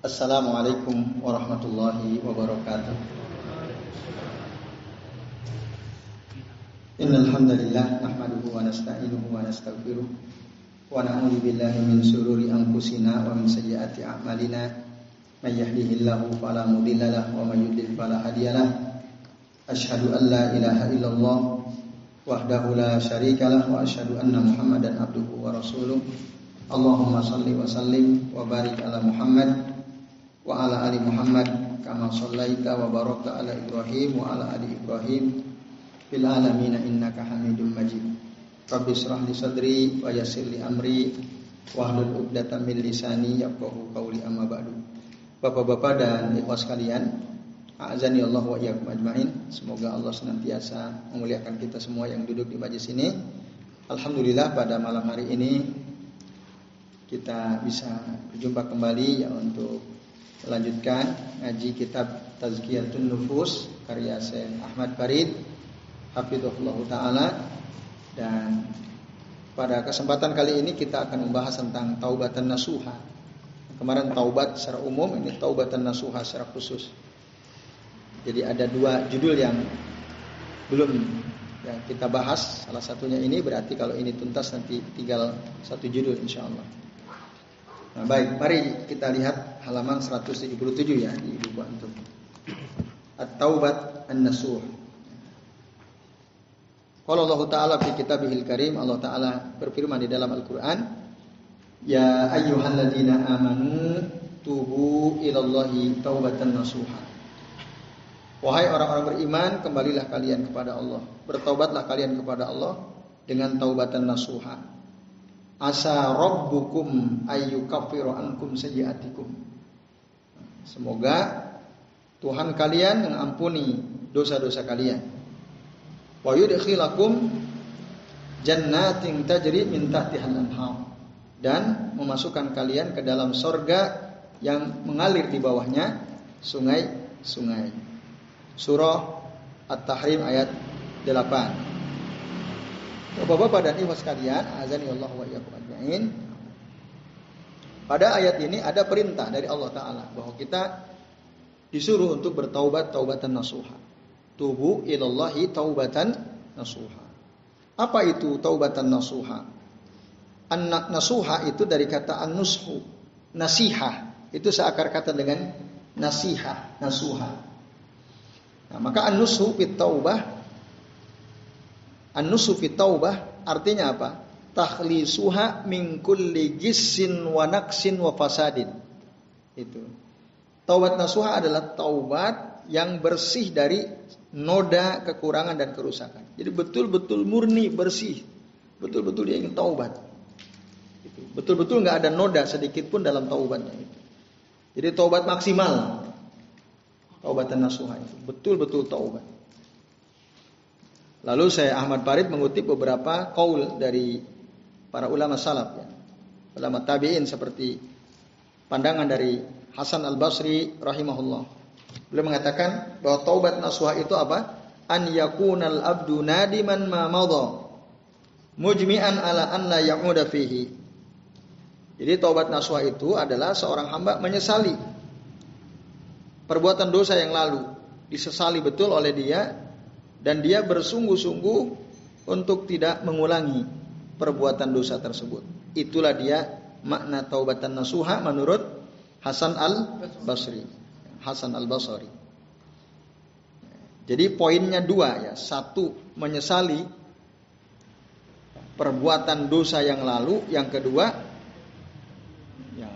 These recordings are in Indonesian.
Assalamualaikum warahmatullahi wabarakatuh. Innal hamdalillah nahmaduhu wa nasta'inuhu wa nastaghfiruh wa na'udzu billahi min shururi anfusina wa min sayyiati a'malina. May yahdihillahu fala mudhillalah wa may yudlil fala hadiyalah ilaha illallah wahdahu la syarikalah wa asyhadu anna Muhammadan abduhu wa rasuluh. Allahumma salli wa sallim wa barik ala Muhammad wa ala ali Muhammad kama shallaita wa barakta ala Ibrahim wa ala ali Ibrahim fil alamin innaka Hamidum Majid. Rabbi israh li sadri wa yassir li amri wahlul 'uqdatam min lisani yafqahu qawli amma ba'du. Bapak-bapak dan ikhwas sekalian, azani Allah wa iyyakum ajmain. Semoga Allah senantiasa memuliakan kita semua yang duduk di majlis ini. Alhamdulillah pada malam hari ini kita bisa berjumpa kembali ya untuk melanjutkan ngaji kitab Tazkiyatun Nufus karya Syekh Ahmad Farid Hafizullah taala dan pada kesempatan kali ini kita akan membahas tentang taubatan nasuha. Kemarin taubat secara umum, ini taubatan nasuha secara khusus. Jadi ada dua judul yang belum yang kita bahas. Salah satunya ini berarti kalau ini tuntas nanti tinggal satu judul insya Allah. Nah, baik, mari kita lihat halaman 177 ya di buku antum. At-Taubat An-Nasuh. Kalau Allah Ta'ala fi kitabihil karim Allah Ta'ala berfirman di dalam Al-Quran Ya ayyuhalladzina amanu tubu ilallahi taubatan nasuha Wahai orang-orang beriman kembalilah kalian kepada Allah Bertaubatlah kalian kepada Allah dengan taubatan nasuha asa rabbukum ayyukaffiru ankum sayyi'atikum. Semoga Tuhan kalian mengampuni dosa-dosa kalian. Wa yudkhilakum jannatin tajri min tahtihal anhar dan memasukkan kalian ke dalam sorga yang mengalir di bawahnya sungai-sungai. Surah At-Tahrim ayat 8. Bapak-bapak dan ibu sekalian, azani Allah wa ajmain. Pada ayat ini ada perintah dari Allah taala bahwa kita disuruh untuk bertaubat taubatan nasuha. Tubu ilallahi taubatan nasuha. Apa itu taubatan nasuha? Anak nasuha itu dari kata an-nushu, nasihah. Itu seakar kata dengan nasihah, nasuha. Nah, maka an-nushu fit taubah An-nusu fi taubah artinya apa? Takhlisuha min kulli gissin wa naqsin wa fasadin. Itu. Taubat nasuha adalah taubat yang bersih dari noda kekurangan dan kerusakan. Jadi betul-betul murni bersih. Betul-betul dia ingin taubat. Betul-betul nggak ada noda sedikit pun dalam taubatnya. Jadi taubat maksimal. Taubatan nasuha itu betul-betul taubat. Lalu saya Ahmad Farid mengutip beberapa kaul dari para ulama salaf ya. Ulama tabi'in seperti pandangan dari Hasan Al-Basri rahimahullah. Beliau mengatakan bahwa taubat nasuha itu apa? An yakunal abdu nadiman ma madha. Mujmi'an ala an la ya'uda fihi. Jadi taubat nasuha itu adalah seorang hamba menyesali perbuatan dosa yang lalu, disesali betul oleh dia dan dia bersungguh-sungguh untuk tidak mengulangi perbuatan dosa tersebut. Itulah dia makna taubatan nasuha menurut Hasan al-Basri. Hasan al-Basri. Jadi poinnya dua ya. Satu menyesali perbuatan dosa yang lalu. Yang kedua ya,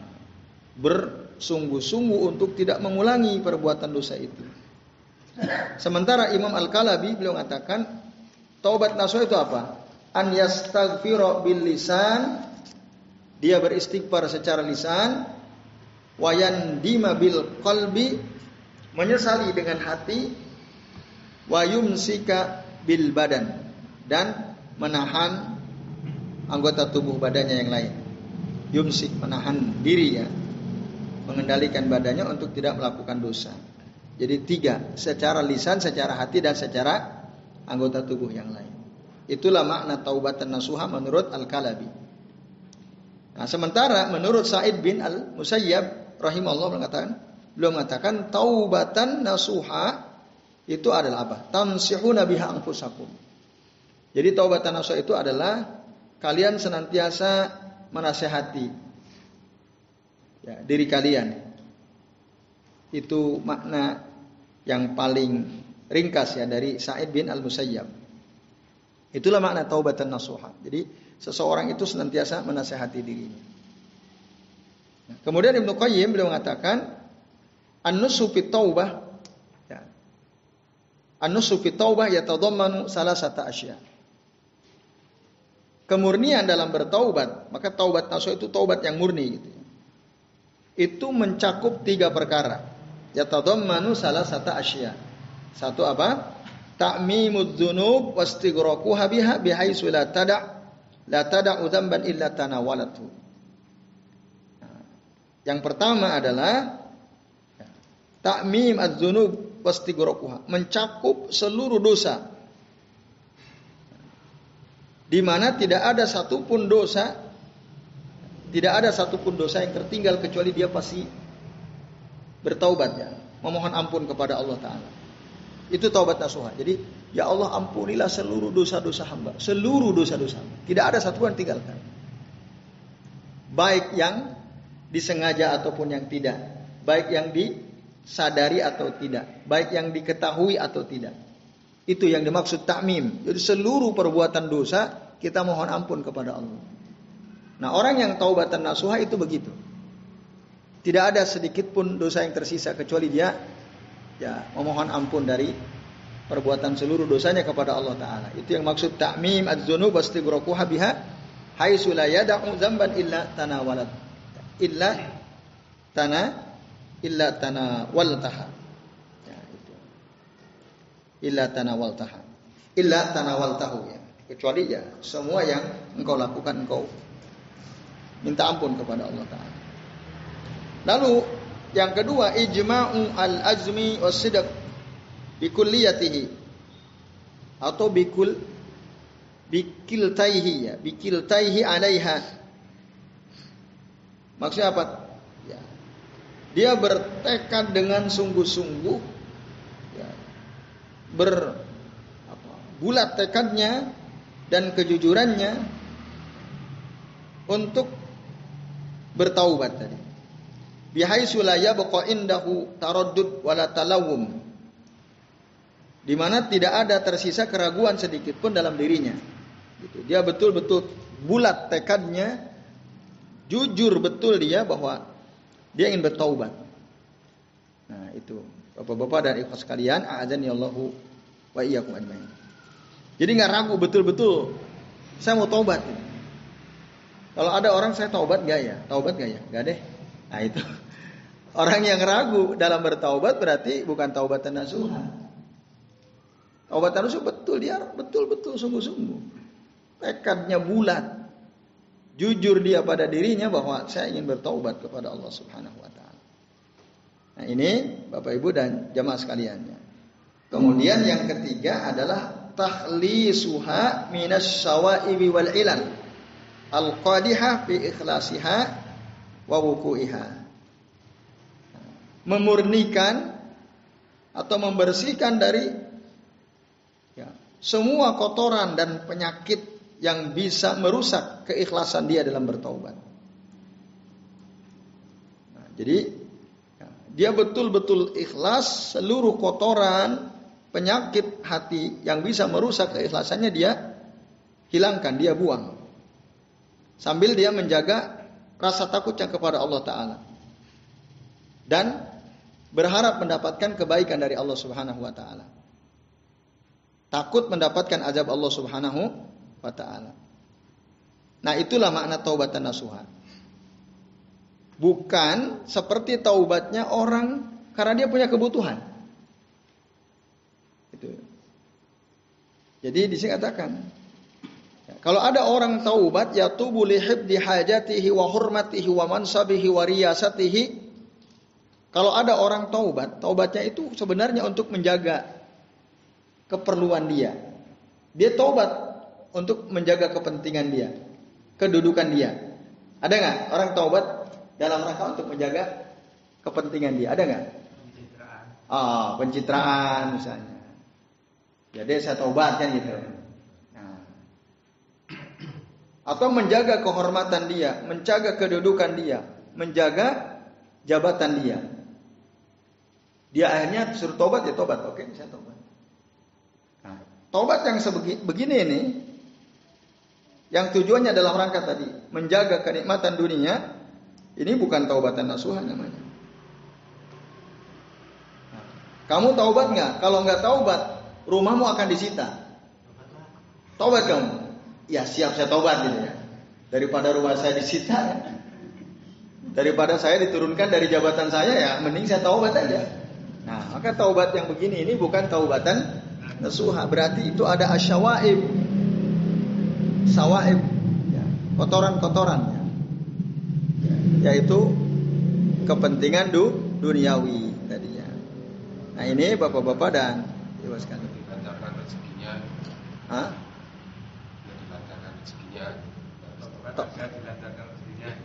bersungguh-sungguh untuk tidak mengulangi perbuatan dosa itu. Sementara Imam Al-Kalabi beliau mengatakan taubat nasuh itu apa? An yastaghfira bil lisan dia beristighfar secara lisan wayan dima bil qalbi menyesali dengan hati wayum sika bil badan dan menahan anggota tubuh badannya yang lain. Yumsik menahan diri ya, mengendalikan badannya untuk tidak melakukan dosa. Jadi tiga, secara lisan, secara hati, dan secara anggota tubuh yang lain. Itulah makna taubatan nasuha menurut Al-Kalabi. Nah, sementara menurut Said bin Al-Musayyab rahimahullah mengatakan, belum mengatakan taubatan nasuha itu adalah apa? Tamsihuna biha anfusakum. Jadi taubatan nasuha itu adalah kalian senantiasa menasehati ya, diri kalian. Itu makna yang paling ringkas ya dari Sa'id bin Al-Musayyab. Itulah makna taubatan nasuha. Jadi seseorang itu senantiasa menasehati dirinya. Kemudian Ibnu Qayyim beliau mengatakan an-nusu fi taubah ya. An-nusu fi taubah yatadammanu salasata asya. Kemurnian dalam bertaubat, maka taubat nasuh itu taubat yang murni gitu. Itu mencakup tiga perkara. Yatadammanu salasata asya. Satu apa? Ta'mimud dzunub wastighraquha biha bihaitsu la tada' La tada'u dzamban illa tanawalatu. Yang pertama adalah takmim az-dzunub wastighraquha, mencakup seluruh dosa. Di mana tidak ada satupun dosa tidak ada satupun dosa yang tertinggal kecuali dia pasti bertaubat ya, memohon ampun kepada Allah taala. Itu taubat nasuha. Jadi Ya Allah ampunilah seluruh dosa-dosa hamba. Seluruh dosa-dosa. Tidak ada satu yang tinggalkan. Baik yang disengaja ataupun yang tidak. Baik yang disadari atau tidak. Baik yang diketahui atau tidak. Itu yang dimaksud takmim. Jadi seluruh perbuatan dosa kita mohon ampun kepada Allah. Nah orang yang taubatan nasuha itu begitu. Tidak ada sedikit pun dosa yang tersisa kecuali dia ya memohon ampun dari perbuatan seluruh dosanya kepada Allah taala. Itu yang maksud ta'mim adz-dzunub wastighraquha biha haitsu la yad'u dzamban illa tanawalat. Illa tana illa tanawaltaha. Ya, itu. Illa tanawaltaha. Illa tanawaltahu ya. Kecuali ya semua yang engkau lakukan engkau minta ampun kepada Allah taala. Lalu yang kedua ijma'u al-azmi was-sidq bikulliyatihi. Atau bikul bikiltaihi ya bikiltaihi alaiha. Maksudnya apa? Ya. Dia bertekad dengan sungguh-sungguh ya, ber apa, bulat tekadnya dan kejujurannya untuk bertaubat tadi bihaitsu la yabqa indahu taraddud wala talawum di mana tidak ada tersisa keraguan sedikit pun dalam dirinya. Gitu. Dia betul-betul bulat tekadnya, jujur betul dia bahwa dia ingin bertaubat. Nah itu bapak-bapak dan ikhlas sekalian, azan ya Allahu wa iyyakum ajmain. Jadi nggak ragu betul-betul saya mau taubat. Kalau ada orang saya taubat gak ya? Taubat gak ya? Gak deh. Nah itu. Orang yang ragu dalam bertaubat berarti bukan taubatan nasuha. Obat nasuh betul dia betul-betul sungguh-sungguh. Tekadnya bulat. Jujur dia pada dirinya bahwa saya ingin bertaubat kepada Allah Subhanahu wa taala. Nah, ini Bapak Ibu dan jamaah sekalian ya. Kemudian yang ketiga adalah tahlisuha minas syawaibi wal ilal al-qadihah fi ikhlasiha wa wuku'iha. Memurnikan atau membersihkan dari semua kotoran dan penyakit yang bisa merusak keikhlasan dia dalam bertaubat. Nah, jadi ya, dia betul-betul ikhlas seluruh kotoran penyakit hati yang bisa merusak keikhlasannya dia hilangkan, dia buang. Sambil dia menjaga rasa takutnya kepada Allah taala. Dan berharap mendapatkan kebaikan dari Allah Subhanahu wa taala. Takut mendapatkan azab Allah Subhanahu wa taala. Nah, itulah makna taubatan nasuha. Bukan seperti taubatnya orang karena dia punya kebutuhan. Jadi di sini katakan kalau ada orang taubat ya tubuh lihib di hajatihi wa hurmatihi wa mansabihi wa riyasatihi kalau ada orang taubat, taubatnya itu sebenarnya untuk menjaga keperluan dia. Dia tobat untuk menjaga kepentingan dia, kedudukan dia. Ada nggak orang taubat dalam rangka untuk menjaga kepentingan dia? Ada nggak? Pencitraan. Oh, pencitraan misalnya. Jadi saya taubat kan gitu. Atau menjaga kehormatan dia, menjaga kedudukan dia, menjaga jabatan dia. Dia akhirnya suruh tobat ya tobat. Oke, saya tobat. Nah, tobat yang sebegini ini yang tujuannya dalam rangka tadi menjaga kenikmatan dunia, ini bukan taubatan nasuha namanya. Nah, kamu taubat nggak? Kalau nggak taubat, rumahmu akan disita. Taubat kamu? Ya siap saya taubat gitu ya. Daripada rumah saya disita ya. Daripada saya diturunkan dari jabatan saya ya, mending saya taubat aja. Nah, maka taubat yang begini ini bukan taubatan nasuha, berarti itu ada asyawaib. Sawaib, ya, kotoran-kotoran ya. Yaitu kepentingan du, duniawi tadinya. Nah, ini Bapak-bapak dan Ibu sekalian. Hah? Dilancarkan rezekinya.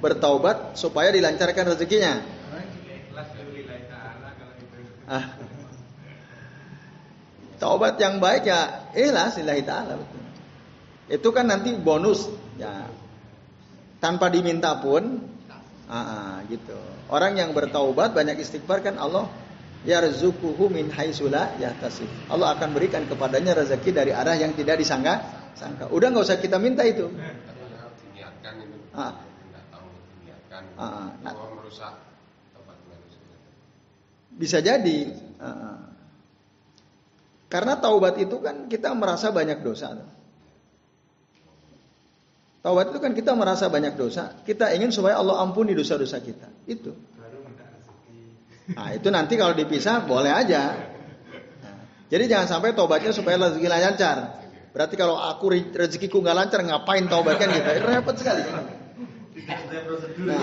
Bertaubat supaya dilancarkan rezekinya. Ah. Taubat yang baik ya ikhlas lillahi taala. Itu kan nanti bonus ya. Tanpa diminta pun ah, gitu. Orang yang bertaubat banyak istighfar kan Allah yarzuquhu min haitsula yahtasib. Allah akan berikan kepadanya rezeki dari arah yang tidak disangka sangka. Udah nggak usah kita minta itu. Ah. Ah, ah. Nah, merusak bisa jadi. Karena taubat itu kan kita merasa banyak dosa. Taubat itu kan kita merasa banyak dosa. Kita ingin supaya Allah ampuni dosa-dosa kita. Itu. Nah, itu nanti kalau dipisah boleh aja. Nah, jadi jangan sampai taubatnya supaya rezeki lancar. Berarti kalau aku rezekiku nggak lancar ngapain taubat kan gitu? Repot sekali. Nah,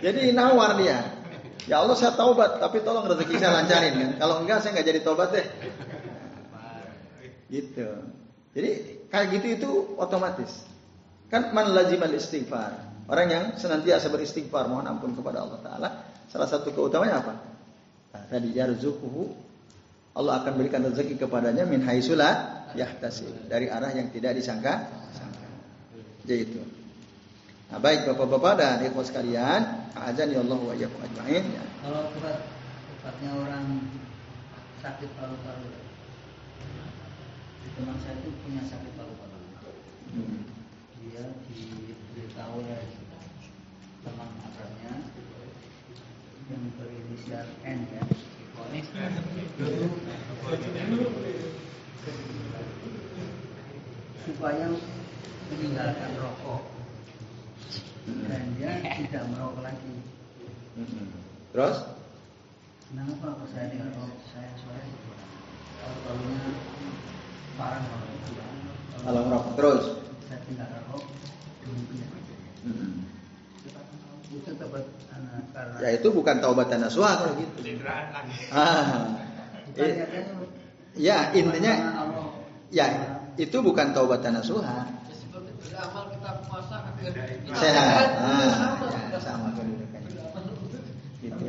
jadi nawar dia. Ya Allah saya taubat, tapi tolong rezeki saya lancarin kan. Kalau enggak saya nggak jadi taubat deh. Gitu. Jadi kayak gitu itu otomatis. Kan man lazimal istighfar. Orang yang senantiasa beristighfar mohon ampun kepada Allah Taala. Salah satu keutamanya apa? Nah, tadi yarzuquhu Allah akan berikan rezeki kepadanya min haisula yahtasib dari arah yang tidak disangka. Sangka. Jadi itu. Nah, baik Bapak-bapak dan ibu sekalian, azan ya Allah wa iyyakum ajmain. Ya. Kalau berat beratnya orang sakit paru-paru. Teman saya itu punya sakit paru-paru. Hmm. Dia diberitahu oleh teman akrabnya yang berinisial N ya. supaya meninggalkan rokok dan dia tidak merokok lagi. Terus? Kenapa kalau saya tidak merokok? Saya soalnya kalau parah kalau merokok terus. Saya tidak merokok. Itu taubat karena Ya itu bukan taubatan nasuha kalau gitu. Ah. Ya intinya ya itu bukan taubatan nasuha amal kita puasa agar sehat. Ah, ya, sama kedudukannya. Gitu.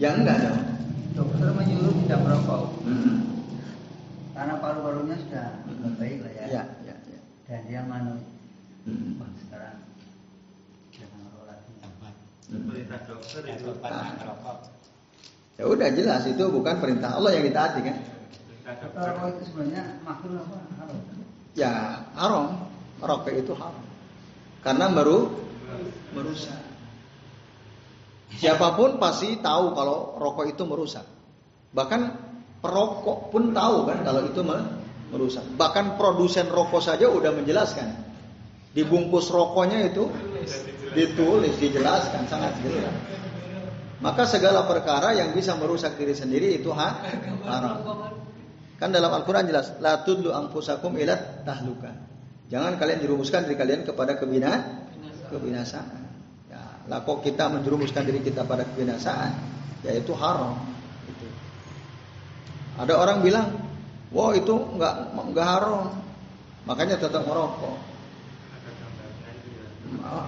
Ya enggak dong. Dokter menyuruh tidak merokok. Hmm. Karena paru-parunya sudah hmm. baik lah ya. Ya, ya, ya. Dan dia manu. Hmm. sekarang jangan merokok lagi. Hmm. Perintah dokter itu merokok. Ya udah jelas itu bukan perintah Allah yang ditaati kan. Rokok itu sebenarnya makhluk apa? Ya haram. Rokok itu haram. Karena meru merusak. Siapa pun pasti tahu kalau rokok itu merusak. Bahkan perokok pun tahu kan kalau itu merusak. Bahkan produsen rokok saja udah menjelaskan. Di bungkus rokoknya itu ditulis, dijelaskan sangat jelas. Maka segala perkara yang bisa merusak diri sendiri itu haram. Kan dalam Al-Quran jelas, la tudlu anfusakum ilat tahluka. Jangan kalian jerumuskan diri kalian kepada kebina, kebinasaan. Ya, lah kok kita menjerumuskan diri kita pada kebinasaan, yaitu haram. Gitu. Ada orang bilang, wah itu nggak nggak haram, makanya tetap merokok.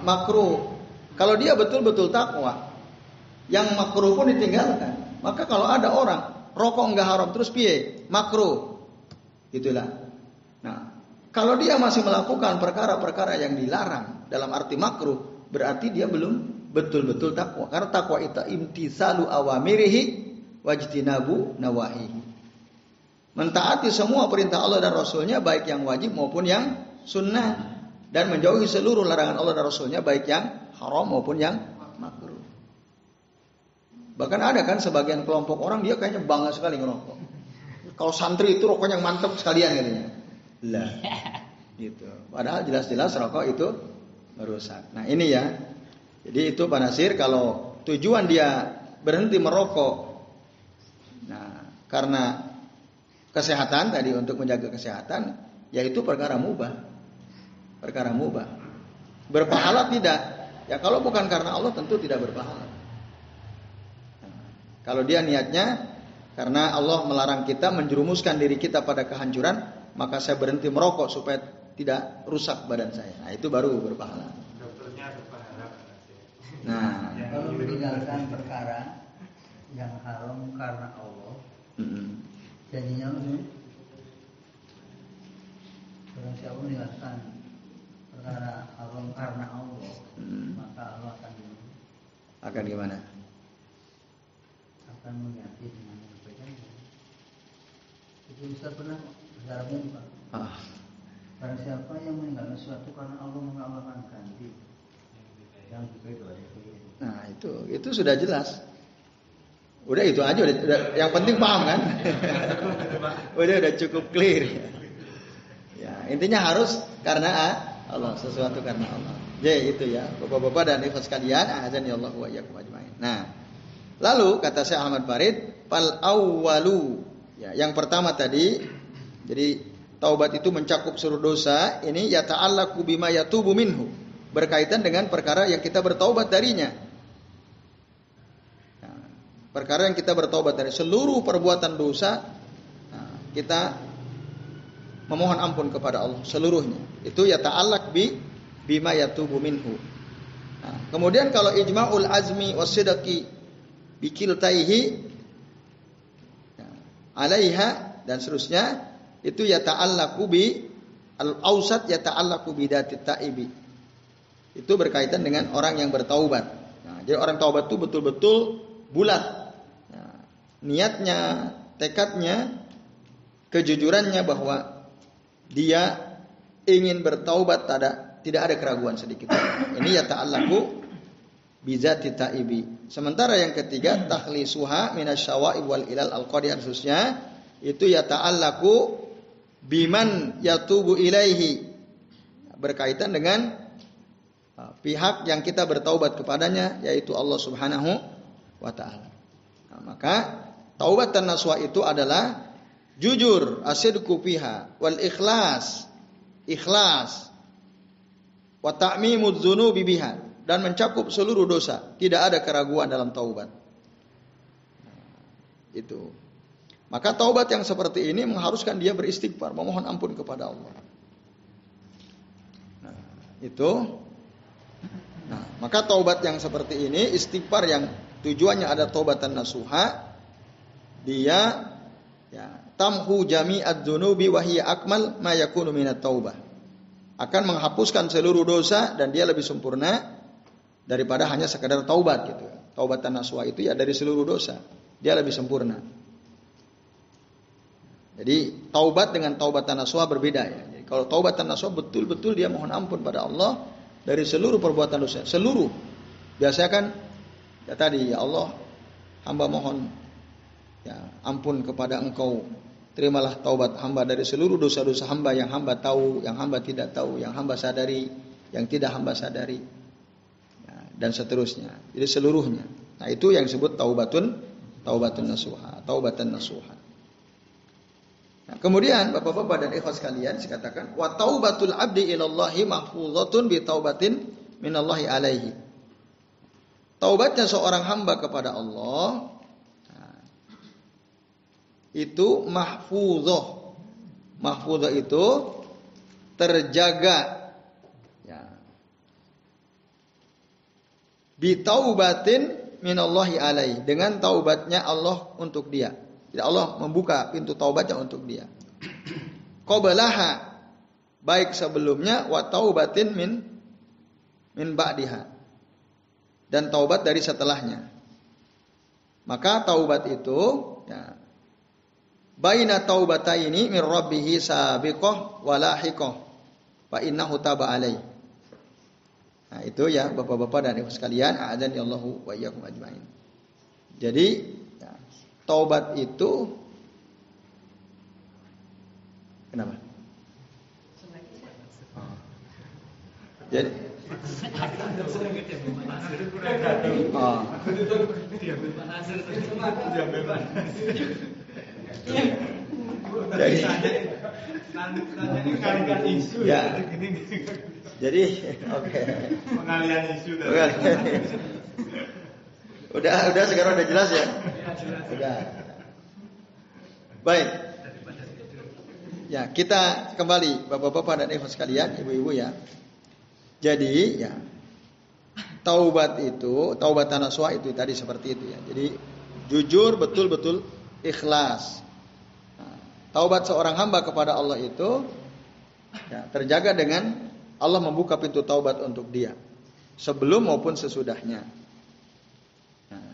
makruh. Kalau dia betul-betul takwa, yang makruh pun ditinggalkan. Maka kalau ada orang rokok enggak haram terus piye? Makruh. Itulah. Nah, kalau dia masih melakukan perkara-perkara yang dilarang dalam arti makruh, berarti dia belum betul-betul takwa. Karena takwa itu imtisalu awamirihi wajtinabu nawahihi. Mentaati semua perintah Allah dan Rasulnya baik yang wajib maupun yang sunnah dan menjauhi seluruh larangan Allah dan Rasulnya baik yang haram maupun yang. Bahkan ada kan sebagian kelompok orang dia kayaknya bangga sekali ngerokok. Kalau santri itu rokoknya mantap sekalian katanya. Lah, gitu. Padahal jelas-jelas rokok itu merusak. Nah ini ya. Jadi itu Pak Nasir kalau tujuan dia berhenti merokok. Nah karena kesehatan tadi untuk menjaga kesehatan, yaitu perkara mubah. Perkara mubah. Berpahala tidak? Ya kalau bukan karena Allah tentu tidak berpahala. Kalau dia niatnya karena Allah melarang kita menjerumuskan diri kita pada kehancuran, maka saya berhenti merokok supaya tidak rusak badan saya. Nah itu baru berpahala. Dokternya berpahala. Nah, kalau meninggalkan perkara yang haram karena Allah, mm -hmm jadinya Barang siapa meninggalkan perkara haram karena Allah, hmm. maka Allah akan akan gimana? Akan menyakiti dengan kebaikannya. Itu bisa pernah secara muka. Ah. Barang siapa yang meninggalkan sesuatu karena Allah akan ganti yang Nah itu itu sudah jelas. Udah itu aja, udah, udah yang penting paham kan? udah udah cukup clear. Ya, intinya harus karena Allah, sesuatu karena Allah. Jadi itu ya, Bapak-bapak dan ibu sekalian, azan ya Allah wa iyyakum ajmain. Nah, lalu kata saya Ahmad Farid, fal awwalu. Ya, yang pertama tadi jadi taubat itu mencakup seluruh dosa, ini ya ta'allaqu bima yatubu minhu. Berkaitan dengan perkara yang kita bertaubat darinya. Perkara yang kita bertobat dari seluruh perbuatan dosa, nah, kita memohon ampun kepada Allah seluruhnya. Itu ya ta'allak bi bima yatubu minhu. Nah, kemudian kalau ijma'ul azmi wasidaki bikiltaihi ya, alaiha dan seterusnya itu ya ta'allaku bi al-ausat ya ta'allaku bidati ta'ibi. Itu berkaitan dengan orang yang bertaubat. Nah, jadi orang taubat itu betul-betul bulat niatnya, tekadnya, kejujurannya bahwa dia ingin bertaubat ada tidak ada keraguan sedikit. Ini ya ta'allaku bizati ta'ibi. Sementara yang ketiga tahlisuha minasyawaib wal ilal al-qadiyah khususnya itu ya ta'allaku biman yatubu ilaihi berkaitan dengan uh, pihak yang kita bertaubat kepadanya yaitu Allah Subhanahu wa taala. Nah, maka Taubatan nasuha itu adalah jujur, asidku fiha, wal ikhlas, ikhlas, wa ta'mimud dzunubi biha dan mencakup seluruh dosa. Tidak ada keraguan dalam taubat. itu. Maka taubat yang seperti ini mengharuskan dia beristighfar, memohon ampun kepada Allah. Nah, itu. Nah, maka taubat yang seperti ini istighfar yang tujuannya ada taubatan nasuha dia ya tamhu jami'ad dzunubi wa hiya akmal ma yakunu minat taubah. Akan menghapuskan seluruh dosa dan dia lebih sempurna daripada hanya sekedar taubat gitu. Taubatan naswa itu ya dari seluruh dosa. Dia lebih sempurna. Jadi taubat dengan taubatan naswa berbeda ya. Jadi, kalau taubatan naswa betul-betul dia mohon ampun pada Allah dari seluruh perbuatan dosa, seluruh. Biasanya kan ya tadi ya Allah hamba mohon Ya, ampun kepada engkau. Terimalah taubat hamba dari seluruh dosa-dosa hamba yang hamba tahu, yang hamba tidak tahu, yang hamba sadari, yang tidak hamba sadari. Dan seterusnya. Jadi seluruhnya. Nah, itu yang disebut taubatun taubatun nasuha, taubatan nasuha. Nah, kemudian Bapak-bapak dan ikhwas sekalian dikatakan wa taubatul abdi ilallahi mahfuzatun bi taubatin minallahi alaihi. Taubatnya seorang hamba kepada Allah itu mahfuzah. Mahfuzah itu terjaga. Bi taubatin minallahi alai dengan taubatnya Allah untuk dia. Jadi Allah membuka pintu taubatnya untuk dia. Qablaha baik sebelumnya wa taubatin min min ba'diha. Dan taubat dari setelahnya. Maka taubat itu ya, baina taubataini min rabbih sabiqah wa lahiqah fa innahu taba alai. Nah, itu ya Bapak-bapak dan Ibu sekalian, a'adzani Allahu wa iyyakum ajmain. Jadi ya, taubat itu kenapa? Jadi Oh. Jadi isu ya. Jadi oke. Okay. Pengalian isu Udah udah sekarang udah jelas ya? Udah. Baik. Ya, kita kembali Bapak-bapak dan Ibu sekalian, Ibu-ibu ya. Jadi ya taubat itu, taubat tanaswa itu tadi seperti itu ya. Jadi jujur betul-betul ikhlas. Nah, taubat seorang hamba kepada Allah itu ya, terjaga dengan Allah membuka pintu taubat untuk dia sebelum maupun sesudahnya. Nah,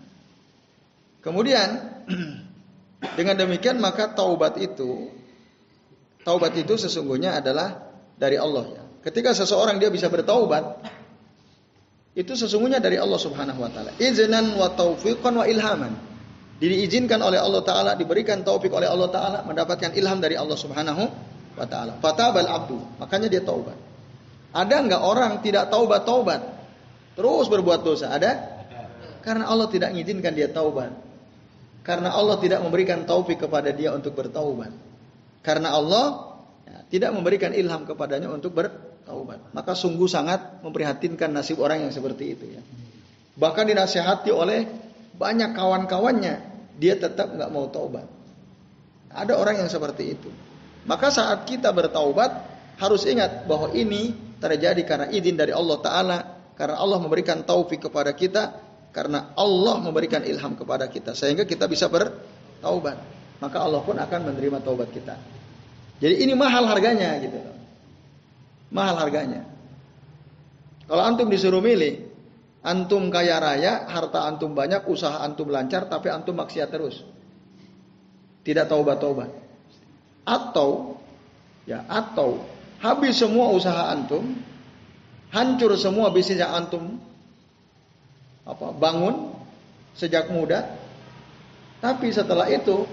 kemudian dengan demikian maka taubat itu taubat itu sesungguhnya adalah dari Allah ya. Ketika seseorang dia bisa bertaubat, itu sesungguhnya dari Allah Subhanahu wa taala. Iznan wa taufiqan wa ilhaman. Diizinkan oleh Allah taala, diberikan taufik oleh Allah taala, mendapatkan ilham dari Allah Subhanahu wa taala. Fatabal abdu, makanya dia taubat. Ada enggak orang tidak taubat-taubat? Terus berbuat dosa, ada? Karena Allah tidak mengizinkan dia taubat. Karena Allah tidak memberikan taufik kepada dia untuk bertaubat. Karena Allah ya, tidak memberikan ilham kepadanya untuk ber, taubat. Maka sungguh sangat memprihatinkan nasib orang yang seperti itu ya. Bahkan dinasihati oleh banyak kawan-kawannya, dia tetap nggak mau taubat. Ada orang yang seperti itu. Maka saat kita bertaubat harus ingat bahwa ini terjadi karena izin dari Allah Taala, karena Allah memberikan taufik kepada kita, karena Allah memberikan ilham kepada kita, sehingga kita bisa bertaubat. Maka Allah pun akan menerima taubat kita. Jadi ini mahal harganya gitu mahal harganya. Kalau antum disuruh milih, antum kaya raya, harta antum banyak, usaha antum lancar, tapi antum maksiat terus. Tidak taubat-taubat. Atau ya, atau habis semua usaha antum, hancur semua bisnis yang antum apa bangun sejak muda, tapi setelah itu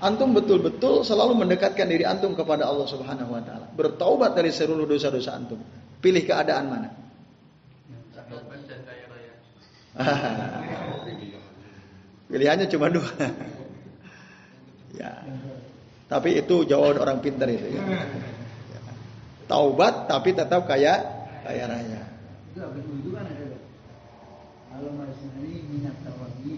antum betul-betul selalu mendekatkan diri antum kepada Allah Subhanahu wa taala. Bertaubat dari seluruh dosa-dosa antum. Pilih keadaan mana? Pilihannya cuma dua. ya. Tapi itu jawaban orang pintar itu ya. Taubat tapi tetap kaya kaya raya. Itu kan ada. Kalau ini minat tawabi.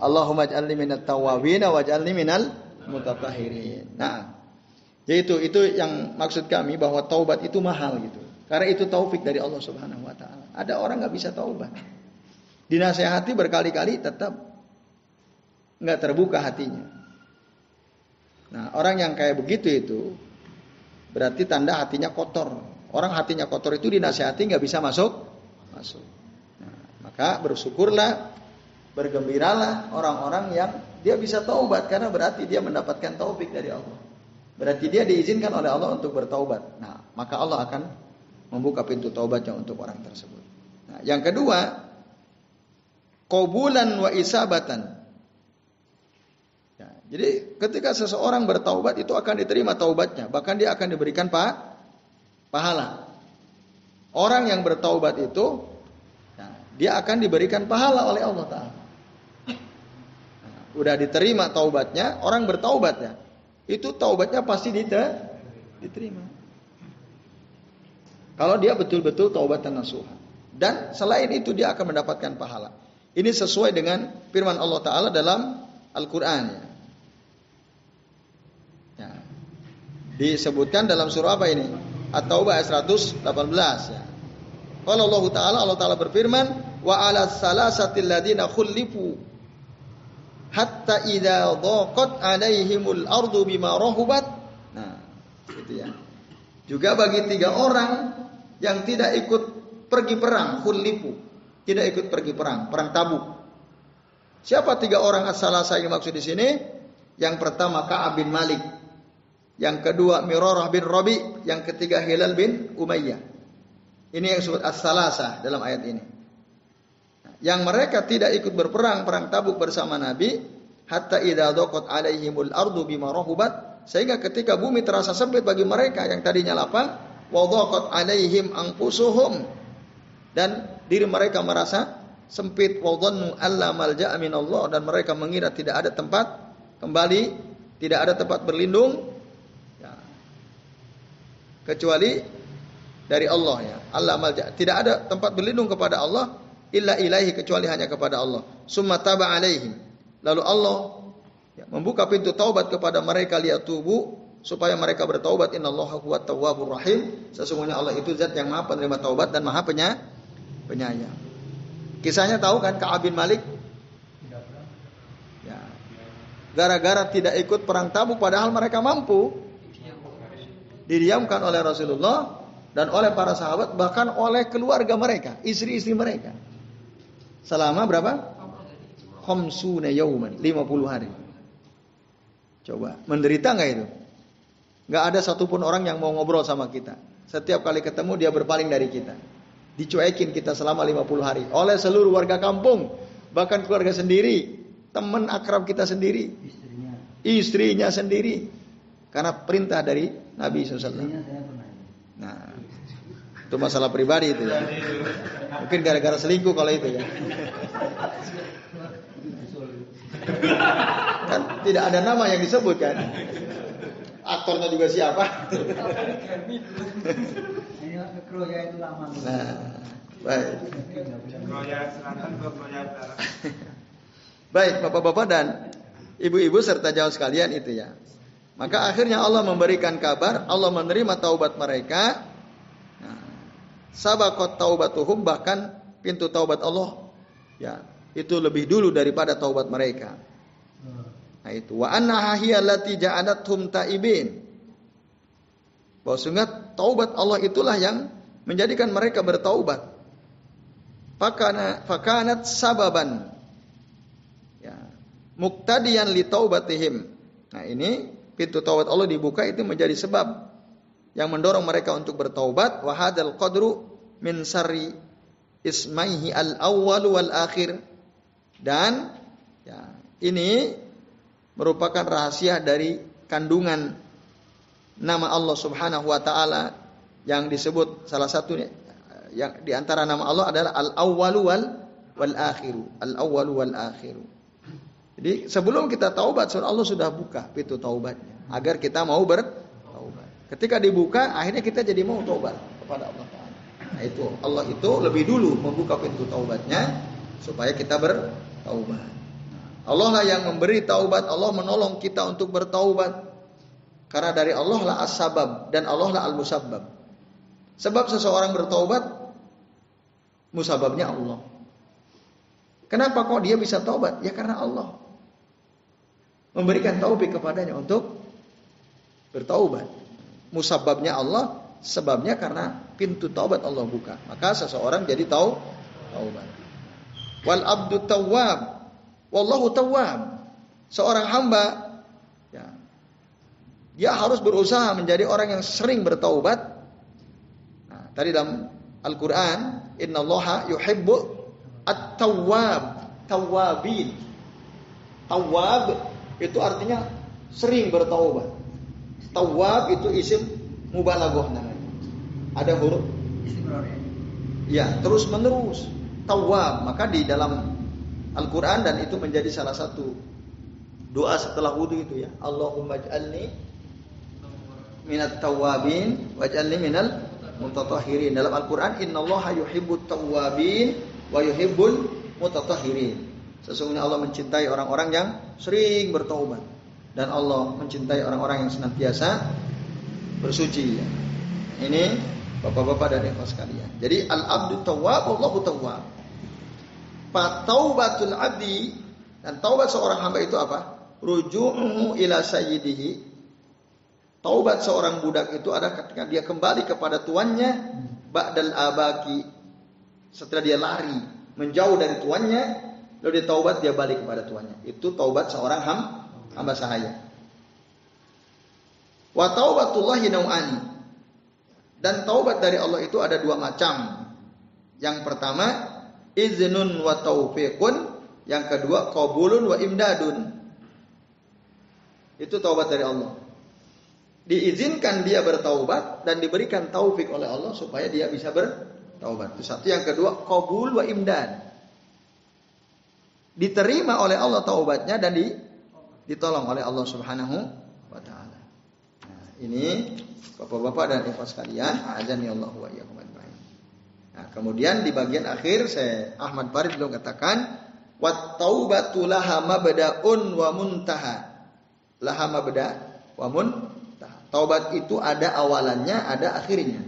Allahumma ij'alni minat tawabin waj'alni minal mutatahirin. Nah, yaitu itu yang maksud kami bahwa taubat itu mahal gitu. Karena itu taufik dari Allah Subhanahu wa taala. Ada orang nggak bisa taubat. Dinasehati berkali-kali tetap nggak terbuka hatinya. Nah, orang yang kayak begitu itu berarti tanda hatinya kotor. Orang hatinya kotor itu dinasehati nggak bisa masuk masuk. Nah, maka bersyukurlah Bergembiralah orang-orang yang dia bisa taubat karena berarti dia mendapatkan taufik dari Allah. Berarti dia diizinkan oleh Allah untuk bertaubat. Nah, maka Allah akan membuka pintu taubatnya untuk orang tersebut. Nah, yang kedua, kobulan wa isabatan. Jadi ketika seseorang bertaubat itu akan diterima taubatnya, bahkan dia akan diberikan pa pahala. Orang yang bertaubat itu ya, dia akan diberikan pahala oleh Allah Taala udah diterima taubatnya, orang bertaubat ya. Itu taubatnya pasti diterima. Kalau dia betul-betul taubat dan nasuha. Dan selain itu dia akan mendapatkan pahala. Ini sesuai dengan firman Allah Ta'ala dalam Al-Quran. Ya. Disebutkan dalam surah apa ini? At-Taubah ayat 118 ya. Qala Allah Ta'ala Allah Ta'ala berfirman wa 'ala salasatil ladina khulifu hatta idza dhaqat 'alaihimul ardu bima rahubat. Nah, gitu ya. Juga bagi tiga orang yang tidak ikut pergi perang, khulifu, tidak ikut pergi perang, perang Tabuk. Siapa tiga orang as-salasa yang maksud di sini? Yang pertama Ka'ab bin Malik, yang kedua Mirarah bin Rabi, yang ketiga Hilal bin Umayyah. Ini yang disebut as-salasa dalam ayat ini. Yang mereka tidak ikut berperang perang Tabuk bersama Nabi hatta idza daqat alaihimul ardu bima rahubat sehingga ketika bumi terasa sempit bagi mereka yang tadinya lapang wa daqat alaihim anfusuhum dan diri mereka merasa sempit wa dhannu alla malja'a minallah dan mereka mengira tidak ada tempat kembali tidak ada tempat berlindung. Kecuali dari Allah ya. Allah malja. Tidak ada tempat berlindung kepada Allah illa ilahi kecuali hanya kepada Allah. Summa taba alaihim. Lalu Allah ya, membuka pintu taubat kepada mereka tubuh supaya mereka bertaubat innallaha huwa tawwabur rahim. Sesungguhnya Allah itu zat yang Maha penerima taubat dan Maha penya, penyayang. Kisahnya tahu kan Ka'ab bin Malik? Ya. Gara-gara tidak ikut perang Tabuk padahal mereka mampu. Didiamkan oleh Rasulullah, dan oleh para sahabat bahkan oleh keluarga mereka, istri-istri mereka. Selama berapa? Khamsuna yauman, 50 hari. Coba, menderita nggak itu? Nggak ada satupun orang yang mau ngobrol sama kita. Setiap kali ketemu dia berpaling dari kita. Dicuekin kita selama 50 hari oleh seluruh warga kampung, bahkan keluarga sendiri, teman akrab kita sendiri, istrinya, istrinya sendiri. Karena perintah dari Nabi SAW. Nah, itu masalah pribadi itu ya. Mungkin gara-gara selingkuh kalau itu ya. Kan tidak ada nama yang disebut kan. Aktornya juga siapa? Nah, baik. Baik, Bapak-bapak dan ibu-ibu serta jauh sekalian itu ya. Maka akhirnya Allah memberikan kabar, Allah menerima taubat mereka. Nah, sabakot taubatuhum bahkan pintu taubat Allah ya itu lebih dulu daripada taubat mereka. Nah itu wa anna allati ja'adathum taibin. Bahwasanya taubat Allah itulah yang menjadikan mereka bertaubat. Fakana fakanat sababan ya muktadiyan li taubatihim. Nah ini pintu taubat Allah dibuka itu menjadi sebab yang mendorong mereka untuk bertaubat. Wa hadzal qadru min sarri ismaihi al awwal wal akhir dan ya, ini merupakan rahasia dari kandungan nama Allah Subhanahu wa taala yang disebut salah satunya yang di antara nama Allah adalah al awwal wal wal akhiru al awwal wal akhiru jadi sebelum kita taubat, Allah sudah buka pintu taubatnya agar kita mau bertaubat. Ketika dibuka, akhirnya kita jadi mau taubat kepada Allah Taala. Nah itu Allah itu lebih dulu membuka pintu taubatnya supaya kita bertaubat. Allah lah yang memberi taubat, Allah menolong kita untuk bertaubat. Karena dari Allah lah as-sabab dan Allah lah al-musabbab. Sebab seseorang bertaubat, musababnya Allah. Kenapa kok dia bisa taubat? Ya karena Allah memberikan taufik kepadanya untuk bertaubat. Musababnya Allah, sebabnya karena pintu taubat Allah buka. Maka seseorang jadi tahu taubat. Wal abdu tawwab. Wallahu tawwab. Seorang hamba ya, dia harus berusaha menjadi orang yang sering bertaubat. Nah, tadi dalam Al-Qur'an, innallaha yuhibbu at-tawwab, tawwabin. Tawwab itu artinya sering bertaubat. Tawab itu isim mubalaghah namanya. Ada huruf Ya, terus menerus. Tawab, maka di dalam Al-Qur'an dan itu menjadi salah satu doa setelah wudhu itu ya. Allahumma ij'alni minat tawabin waj'alni minal mutatahhirin. Dalam Al-Qur'an innallaha yuhibbut tawabin wa yuhibbul mutatahhirin. Sesungguhnya Allah mencintai orang-orang yang sering bertobat dan Allah mencintai orang-orang yang senantiasa bersuci. Ini Bapak-bapak dan ibu sekalian. Jadi al-abdu tawwab, Allahu tawwab. Fataubatul abdi dan taubat seorang hamba itu apa? Ruju'uhu ila sayyidihi. Taubat seorang budak itu ada ketika dia kembali kepada tuannya ba'dal abaki. Setelah dia lari menjauh dari tuannya, lalu dia taubat dia balik kepada tuannya. Itu taubat seorang ham, hamba sahaya. Wa taubatullahi nau'ani. Dan taubat dari Allah itu ada dua macam. Yang pertama, iznun wa taufiqun. Yang kedua, qabulun wa imdadun. Itu taubat dari Allah. Diizinkan dia bertaubat dan diberikan taufik oleh Allah supaya dia bisa bertaubat. Itu satu. Yang kedua, qabul wa imdad. Diterima oleh Allah taubatnya dan ditolong oleh Allah Subhanahu wa taala. Nah, ini Bapak-bapak dan ibu sekalian, azan ya Allah wa iyyakum Nah, kemudian di bagian akhir saya Ahmad Farid belum katakan wat taubatu laha mabda'un wa muntaha. Laha mabda wa muntaha. Taubat itu ada awalannya, ada akhirnya.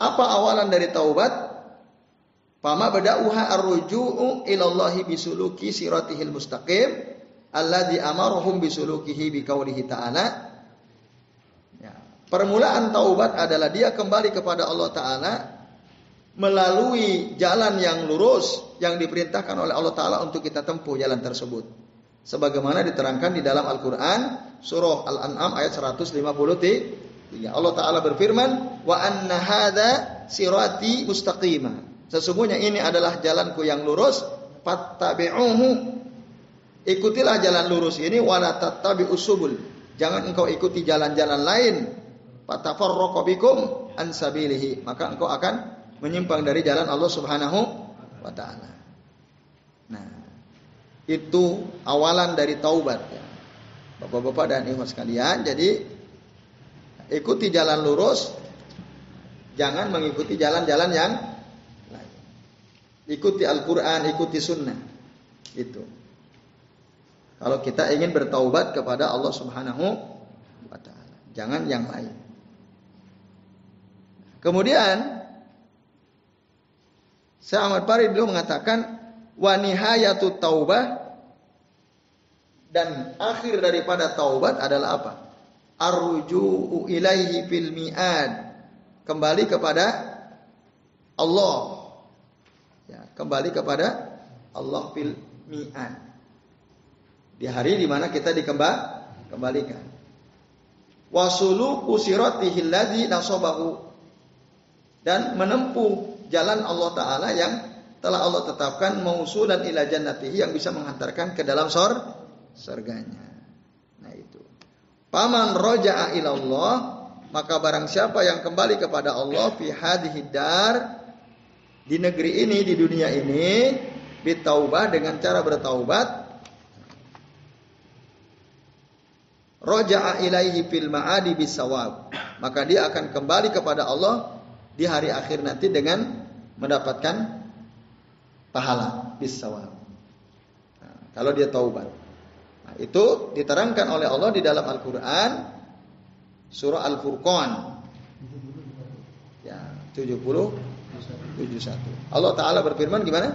Apa awalan dari taubat? Fama bada'uha arruju'u ilallahi bisuluki siratihil mustaqim alladzi amaruhum bisulukihi biqaulihi ta'ala Permulaan taubat adalah dia kembali kepada Allah Ta'ala melalui jalan yang lurus yang diperintahkan oleh Allah Ta'ala untuk kita tempuh jalan tersebut. Sebagaimana diterangkan di dalam Al-Quran surah Al-An'am ayat 153. Allah Ta'ala berfirman, Wa anna hadha sirati mustaqima. Sesungguhnya ini adalah jalanku yang lurus. Fattabi'uhu. Ikutilah jalan lurus ini. Wa la usubul. Jangan engkau ikuti jalan-jalan lain fatafarraqu bikum an maka engkau akan menyimpang dari jalan Allah Subhanahu wa taala. Nah, itu awalan dari taubat. Bapak-bapak dan ibu sekalian, jadi ikuti jalan lurus jangan mengikuti jalan-jalan yang. Ikuti Al-Qur'an, ikuti sunnah. Itu. Kalau kita ingin bertaubat kepada Allah Subhanahu wa taala, jangan yang lain. Kemudian Syekh Ahmad Farid beliau mengatakan wa nihayatu taubah dan akhir daripada taubat adalah apa? Arruju'u ilaihi fil mi'ad. Kembali kepada Allah. Kembali kepada Allah fil mi'ad. Di hari di mana kita dikembalikan. kembalikan. Wasulu usiratihi alladzi nasabahu dan menempuh jalan Allah Ta'ala yang telah Allah tetapkan mausulan ila jannatihi yang bisa menghantarkan ke dalam sor surganya. Nah itu. Paman roja'a ilallah maka barang siapa yang kembali kepada Allah fi hadhihi di negeri ini di dunia ini bitaubah dengan cara bertaubat roja'a ilaihi fil ma'adi bisawab maka dia akan kembali kepada Allah di hari akhir nanti dengan mendapatkan pahala bisawab. Nah, kalau dia taubat. Nah, itu diterangkan oleh Allah di dalam Al-Qur'an surah Al-Furqan. Ya, 70 71. Allah taala berfirman gimana?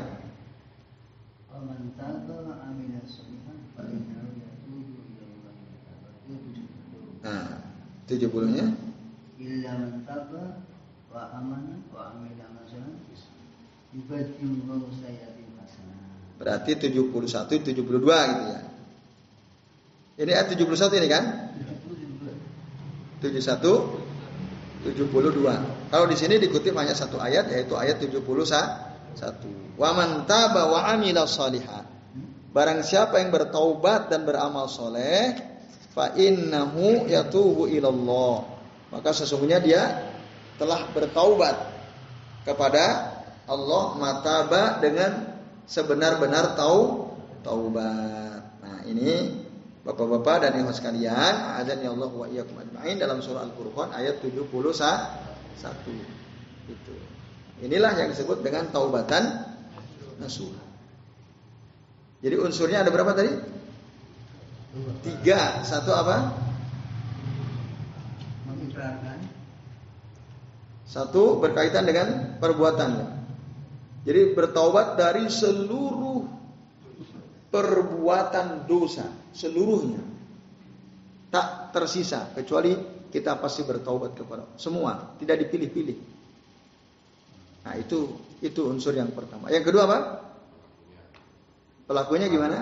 Nah, 70-nya illa man taba wa amana wa amila sayyi'atin hasanah. Berarti 71 72 gitu ya. Ini ayat 71 ini kan? 71 72. Kalau di sini dikutip hanya satu ayat yaitu ayat 71. Wa man taba wa amila shaliha. Barang siapa yang bertaubat dan beramal soleh, fa innahu yatubu ilallah. Maka sesungguhnya dia telah bertaubat kepada Allah mataba dengan sebenar-benar tau taubat. Nah, ini Bapak-bapak dan ibu sekalian, azan ya Allah wa iyyakum ajmain dalam surah Al-Furqan ayat 71. Itu. Inilah yang disebut dengan taubatan nasuh. Jadi unsurnya ada berapa tadi? Tiga. Satu apa? Mengikrarkan Satu berkaitan dengan perbuatannya. Jadi bertaubat dari seluruh perbuatan dosa, seluruhnya. Tak tersisa kecuali kita pasti bertaubat kepada semua, tidak dipilih-pilih. Nah, itu itu unsur yang pertama. Yang kedua apa? Pelakunya gimana?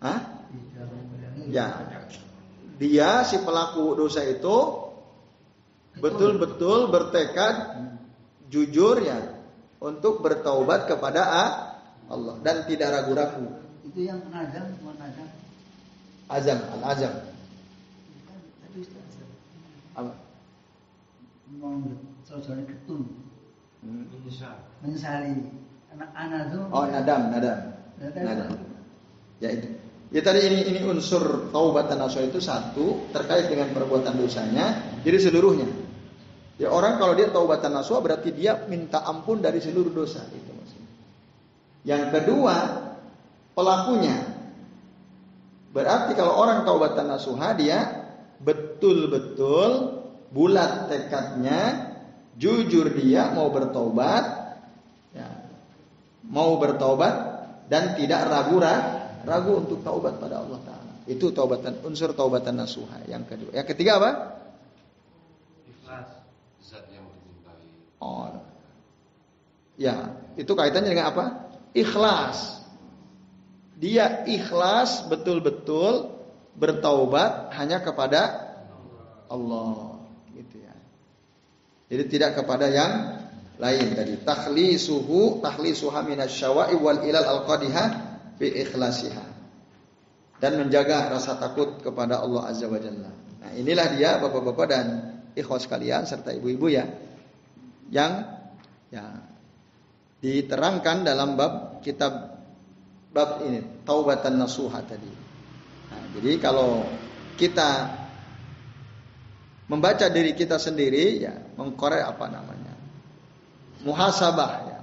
Hah? Ya. Dia si pelaku dosa itu betul-betul bertekad jujur ya untuk bertaubat kepada Allah dan tidak ragu-ragu. Itu yang azam, azam. Azam, azam. Mau sojone ketun. Hmm. Menyesali. Anak-anak tuh. Oh, nadam, nadam. Nadam. Ya itu. Ya tadi ini ini unsur taubat dan nasuh itu satu terkait dengan perbuatan dosanya, jadi seluruhnya. Ya orang kalau dia taubatan nasuh berarti dia minta ampun dari seluruh dosa itu maksudnya. Yang kedua, pelakunya. Berarti kalau orang taubatan nasuha dia betul-betul bulat tekadnya, jujur dia mau bertobat, ya, mau bertobat dan tidak ragu-ragu ragu untuk taubat pada Allah Taala. Itu taubatan unsur taubatan nasuha. Yang kedua, yang ketiga apa? Ikhlas. Zat yang mencintai. Oh. Ya, itu kaitannya dengan apa? Ikhlas. Dia ikhlas betul-betul bertaubat hanya kepada Allah, gitu ya. Jadi tidak kepada yang lain tadi. Takhlisuhu takhlisuha minasyawa'i wal ilal al-qadihah fi ikhlasiha dan menjaga rasa takut kepada Allah Azza wa Jalla. Nah, inilah dia Bapak-bapak dan ikhwas kalian serta ibu-ibu ya yang ya diterangkan dalam bab kitab bab ini taubatan nasuha tadi. Nah, jadi kalau kita membaca diri kita sendiri ya mengkorek apa namanya? Muhasabah ya.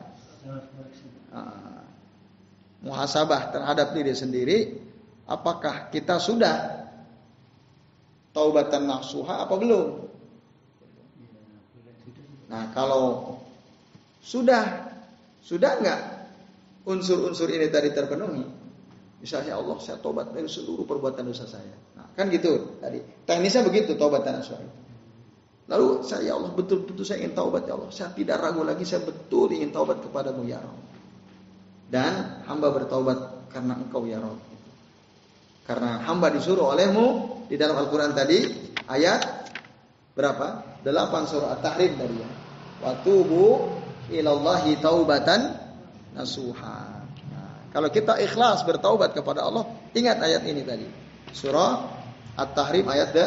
Muhasabah terhadap diri sendiri apakah kita sudah taubatan nasuha apa belum? Nah kalau sudah sudah enggak unsur-unsur ini tadi terpenuhi? Misalnya Allah saya tobat dari seluruh perbuatan dosa saya kan gitu tadi teknisnya begitu taubatan nasuha itu Lalu saya ya Allah betul-betul saya ingin taubat ya Allah. Saya tidak ragu lagi saya betul ingin taubat kepadamu ya Allah dan hamba bertaubat karena engkau ya Rabb. Karena hamba disuruh olehmu di dalam Al-Quran tadi ayat berapa? 8 surah At-Tahrim tadi ya. Watubu ilallahi taubatan nasuha. Nah, kalau kita ikhlas bertaubat kepada Allah, ingat ayat ini tadi. Surah At-Tahrim ayat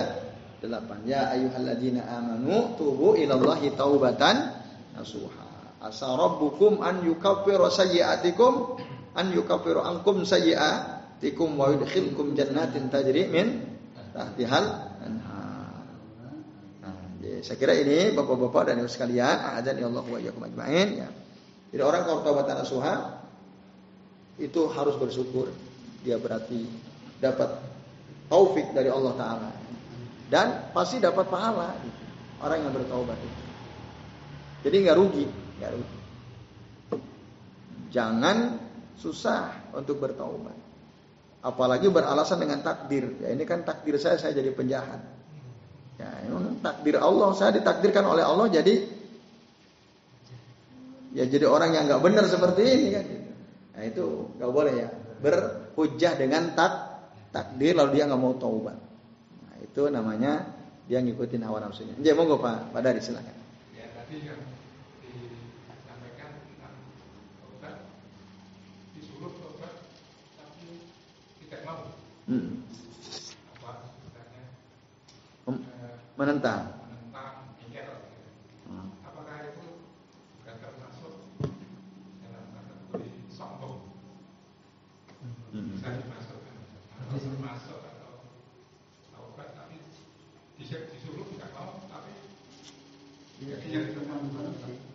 8. Ya ayyuhalladzina amanu tubu ilallahi taubatan nasuha. Asa rabbukum an yukaffiru sayyi'atikum an yukaffiru ankum sayyi'atikum wa yudkhilkum jannatin tajri min tahtihal. Nah, ya, saya kira ini Bapak-bapak dan Ibu sekalian, ya Allah wa iyyakum ajmain ya. Jadi orang kalau taubatan nasuha itu harus bersyukur. Dia berarti dapat taufik dari Allah taala. Dan pasti dapat pahala gitu. Orang yang bertaubat itu. Jadi nggak rugi. Ya Jangan susah untuk bertaubat. Apalagi beralasan dengan takdir. Ya ini kan takdir saya saya jadi penjahat. Ya memang takdir Allah saya ditakdirkan oleh Allah jadi ya jadi orang yang nggak benar seperti ini kan. Nah itu nggak boleh ya berhujah dengan tak takdir lalu dia nggak mau taubat. Nah, itu namanya dia ngikutin hawa nafsunya. Jadi monggo Pak, Pak Dari silakan. Ya tadi kan Hmm. Menentang. Hmm. Apakah itu bukan termasuk dalam kategori sombong? Hmm. Bisa dimasukkan. Masuk atau taubat tapi disuruh tidak mau tapi ya, dia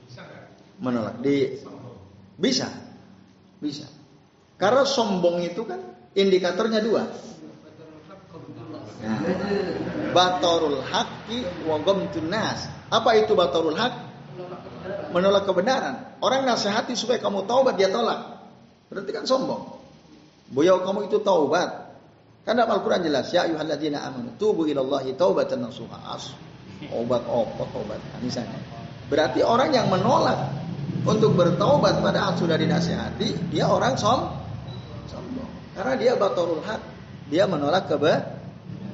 bisa nggak? Menolak di bisa bisa karena sombong itu kan indikatornya dua. Nah, batorul haqqi wa ghamtun nas. Apa itu batalul hak? Menolak kebenaran. Orang nasihati supaya kamu taubat dia tolak. Berarti kan sombong. Beliau kamu itu taubat. Karena Al-Quran jelas, ya ayuhalladzina amanu tubu ilallahi taubatan nasuha. As. Obat obat obat misalnya. Berarti orang yang menolak untuk bertaubat padahal sudah dinasihati, dia orang som sombong. Karena dia batalul hak, dia menolak kebe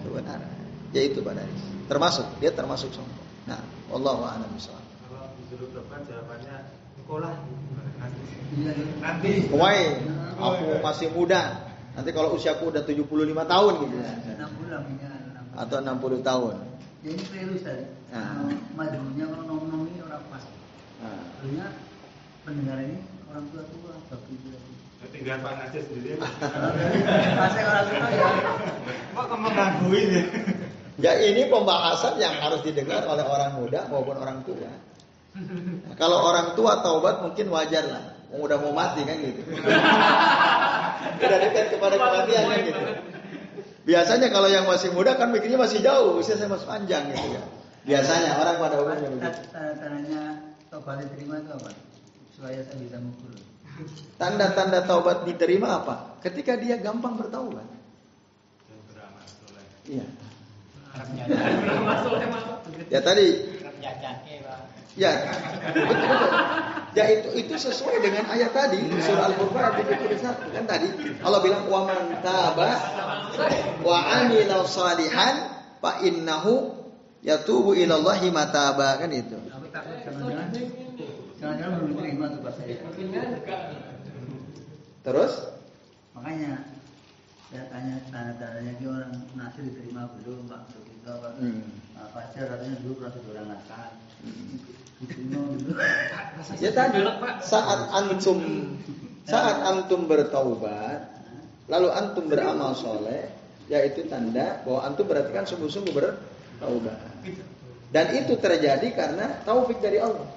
kebenaran. Yaitu pada termasuk dia termasuk sombong. Nah, Allah a'lam bishawab. Kalau disuruh tobat jawabannya sekolah nanti. Why? Aku masih muda. Nanti kalau usiaku udah 75 tahun gitu. Ya, 60 Atau 60 tahun. Ya ini keliru tadi. Nah. Majunya kalau ngomong ini orang pas. Nah. pendengar ini orang tua tua, bapak ibu. Tinggal Pak Nasir sendiri. Pasnya orang tua ya. Kok kamu ngangguin ya? Ya ini pembahasan yang harus didengar oleh orang muda maupun orang tua. Nah, kalau orang tua taubat mungkin wajar lah. Udah mau mati kan gitu. Udah dekat kepada kematian kan gitu. Biasanya kalau yang masih muda kan mikirnya masih jauh, usia saya masih panjang gitu ya. Biasanya orang pada umumnya begitu. Tandanya taubat diterima itu apa? Supaya saya bisa mukul. Tanda-tanda taubat diterima apa? Ketika dia gampang bertaubat. Iya. Ya tadi. Ya, Ya itu itu sesuai dengan ayat tadi surah Al-Furqan ayat 71 kan tadi Allah bilang wa man taba wa amila salihan fa innahu yatubu ila Allahi mataba kan itu. Terus? Makanya saya tanya tanda-tandanya ini orang nasir diterima belum Pak begitu Pak hmm. nah, pacar katanya dulu pernah orang hmm. Ya tadi saat antum saat antum bertaubat lalu antum beramal soleh yaitu tanda bahwa antum berarti kan sungguh-sungguh bertaubat. Dan itu terjadi karena taufik dari Allah.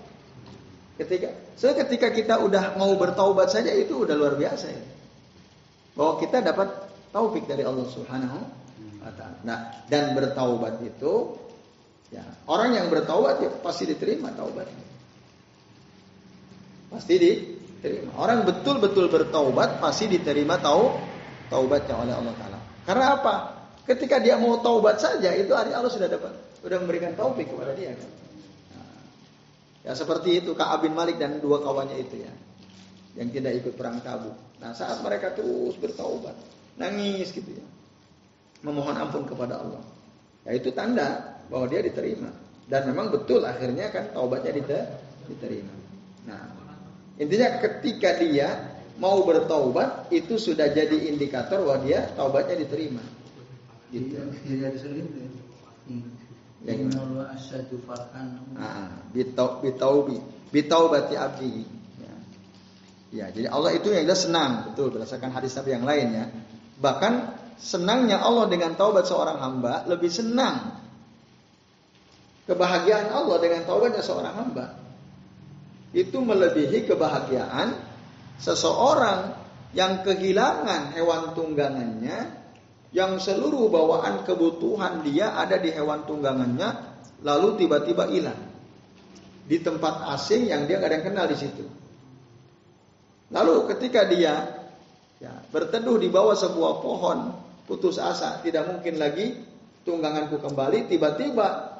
Ketika so ketika kita udah mau bertaubat saja itu udah luar biasa ya bahwa kita dapat taufik dari Allah Subhanahu wa taala. Nah, dan bertaubat itu ya, orang yang bertaubat ya pasti diterima taubatnya. Pasti diterima. Orang betul-betul bertaubat pasti diterima tau taubatnya oleh Allah taala. Karena apa? Ketika dia mau taubat saja itu hari Allah sudah dapat sudah memberikan taufik kepada dia kan. Ya seperti itu Ka'ab bin Malik dan dua kawannya itu ya yang tidak ikut perang Tabuk. Nah, saat mereka terus bertaubat, nangis gitu ya. Memohon ampun kepada Allah. Ya itu tanda bahwa dia diterima. Dan memang betul akhirnya kan taubatnya diterima. Nah, intinya ketika dia mau bertaubat itu sudah jadi indikator bahwa dia taubatnya diterima. Gitu. Iya, yang Allah asyadu farhan. Ah, bitaubi, bitaubati abdi. Ya. ya, jadi Allah itu yang jelas senang, betul berdasarkan hadis Nabi yang lain ya. Bahkan senangnya Allah dengan taubat seorang hamba lebih senang kebahagiaan Allah dengan taubatnya seorang hamba. Itu melebihi kebahagiaan seseorang yang kehilangan hewan tunggangannya yang seluruh bawaan kebutuhan dia ada di hewan tunggangannya lalu tiba-tiba hilang di tempat asing yang dia kadang kenal di situ. Lalu ketika dia Ya, berteduh di bawah sebuah pohon, putus asa, tidak mungkin lagi tungganganku kembali, tiba-tiba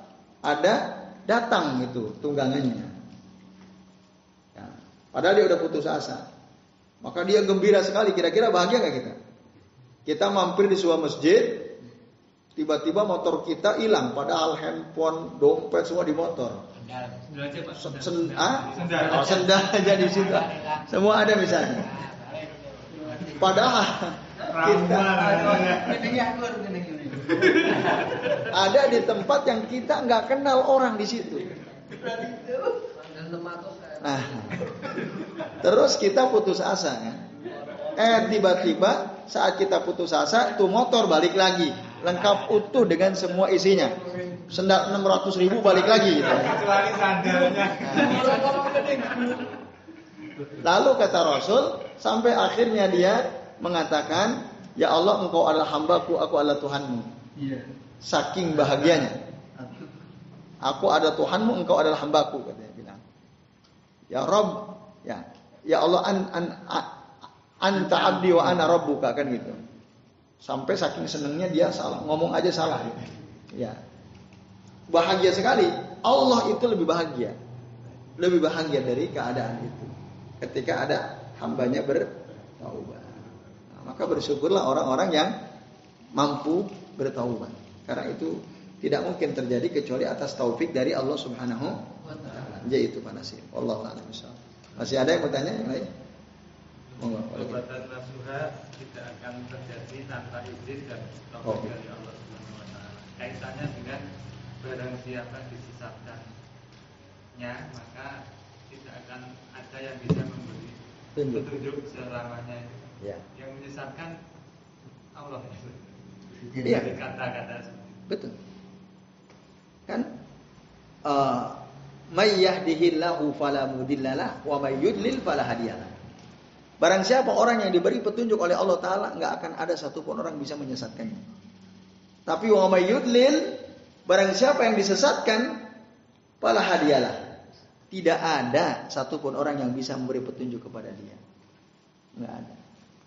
ada datang itu tunggangannya. Ya, padahal dia udah putus asa. Maka dia gembira sekali, kira-kira bahagia gak kita? Kita mampir di sebuah masjid, tiba-tiba motor kita hilang, padahal handphone, dompet semua di motor. Sendal, sendal, ah? sendal, oh, sendal aja di situ. Semua ada misalnya. Padahal kita ada di tempat yang kita nggak kenal orang di situ. Nah, terus kita putus asa kan? Eh tiba-tiba saat kita putus asa, tuh motor balik lagi, lengkap utuh dengan semua isinya. Sendal 600 ribu balik lagi gitu. Lalu kata Rasul, sampai akhirnya dia mengatakan, Ya Allah engkau adalah hambaku, aku adalah Tuhanmu. Iya. Saking bahagianya. Aku ada Tuhanmu, engkau adalah hambaku katanya bilang. Ya Rob, ya, ya Allah an, an, an anta abdi wa ana rabbuka kan gitu. Sampai saking senengnya dia salah, ngomong aja salah. Ya. Bahagia sekali. Allah itu lebih bahagia. Lebih bahagia dari keadaan itu. Ketika ada hambanya bertaubat. Maka bersyukurlah orang-orang yang mampu bertaubat. Karena itu tidak mungkin terjadi kecuali atas taufik dari Allah Subhanahu wa taala. Jadi itu panasih. Allah a'lam Masih ada yang bertanya yang lain? Perbuatan nasuha tidak akan terjadi tanpa izin dan taufik oh. dari Allah Subhanahu wa taala. Kaitannya dengan barang siapa disesatkannya maka tidak akan ada yang bisa memberi petunjuk selamanya. Ya. Yang menyesatkan Allah. Iya. Kata-kata. Betul. Kan uh, may yahdihillahu fala mudillalah wa may yudlil fala hadiyalah. Barang siapa orang yang diberi petunjuk oleh Allah taala nggak akan ada satupun orang bisa menyesatkannya. Tapi wa may yudlil barang siapa yang disesatkan fala hadiyalah. Tidak ada satupun orang yang bisa memberi petunjuk kepada dia. Nggak ada.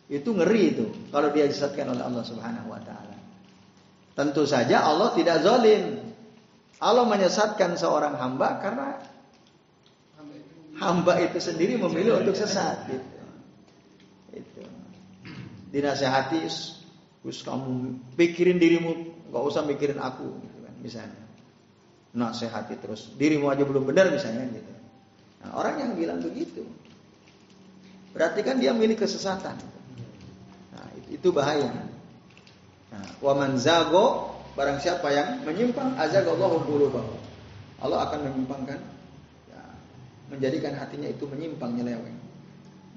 Itu ngeri itu kalau dia disesatkan oleh Allah Subhanahu wa taala. Tentu saja Allah tidak zalim. Allah menyesatkan seorang hamba karena hamba itu sendiri memilih untuk sesat gitu. Itu. Dinasehati, Gus kamu pikirin dirimu, nggak usah mikirin aku gitu kan misalnya. Nasehati terus, dirimu aja belum benar misalnya gitu. Nah, orang yang bilang begitu berarti kan dia milih kesesatan. Nah, itu bahaya. Nah, waman zago Barang siapa yang menyimpang azagallahu qulubahu. Allah akan menyimpangkan ya, menjadikan hatinya itu menyimpang nyeleweng.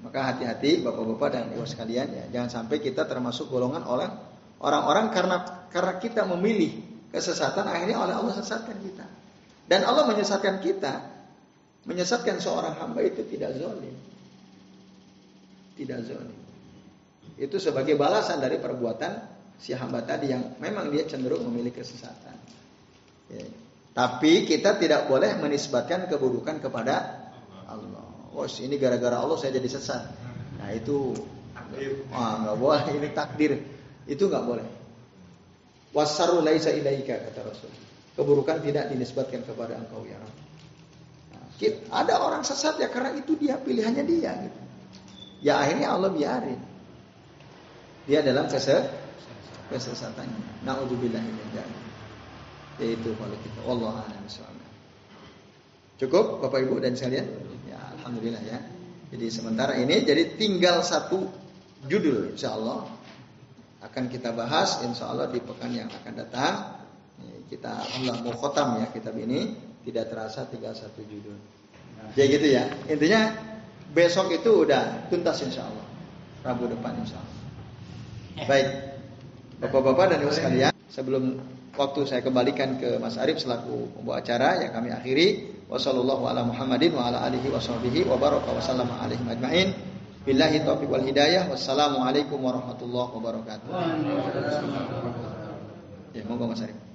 Maka hati-hati Bapak-bapak dan Ibu sekalian ya, jangan sampai kita termasuk golongan orang orang-orang karena karena kita memilih kesesatan akhirnya oleh Allah sesatkan kita. Dan Allah menyesatkan kita, menyesatkan seorang hamba itu tidak zalim. Tidak zalim. Itu sebagai balasan dari perbuatan si hamba tadi yang memang dia cenderung memiliki kesesatan. Ya. Tapi kita tidak boleh menisbatkan keburukan kepada Allah. Oh, ini gara-gara Allah saya jadi sesat. Nah itu ah nggak boleh. Ini takdir. Itu nggak boleh. Wasaru laisa ilaika kata Rasul. Keburukan tidak dinisbatkan kepada engkau ya Rabb. Ada orang sesat ya karena itu dia pilihannya dia gitu. Ya akhirnya Allah biarin. Dia dalam kesesatan kesesatannya. Nauzubillah min dzalik. Yaitu kalau kita Allah Cukup Bapak Ibu dan sekalian? Ya alhamdulillah ya. Jadi sementara ini jadi tinggal satu judul insya Allah akan kita bahas insya Allah di pekan yang akan datang. Kita Allah mau khotam ya kitab ini tidak terasa tinggal satu judul. Jadi gitu ya. Intinya besok itu udah tuntas insya Allah. Rabu depan insya Allah. Baik. Bapak-bapak dan ibu sekalian, sebelum waktu saya kembalikan ke Mas Arif selaku pembawa acara yang kami akhiri. Ala Muhammadin wa ala alihi wa sahbihi wa baraka wa sallama alaihi ajma'in. Billahi taufiq wal hidayah. Wassalamualaikum warahmatullahi wabarakatuh. Ya, monggo Mas Arif.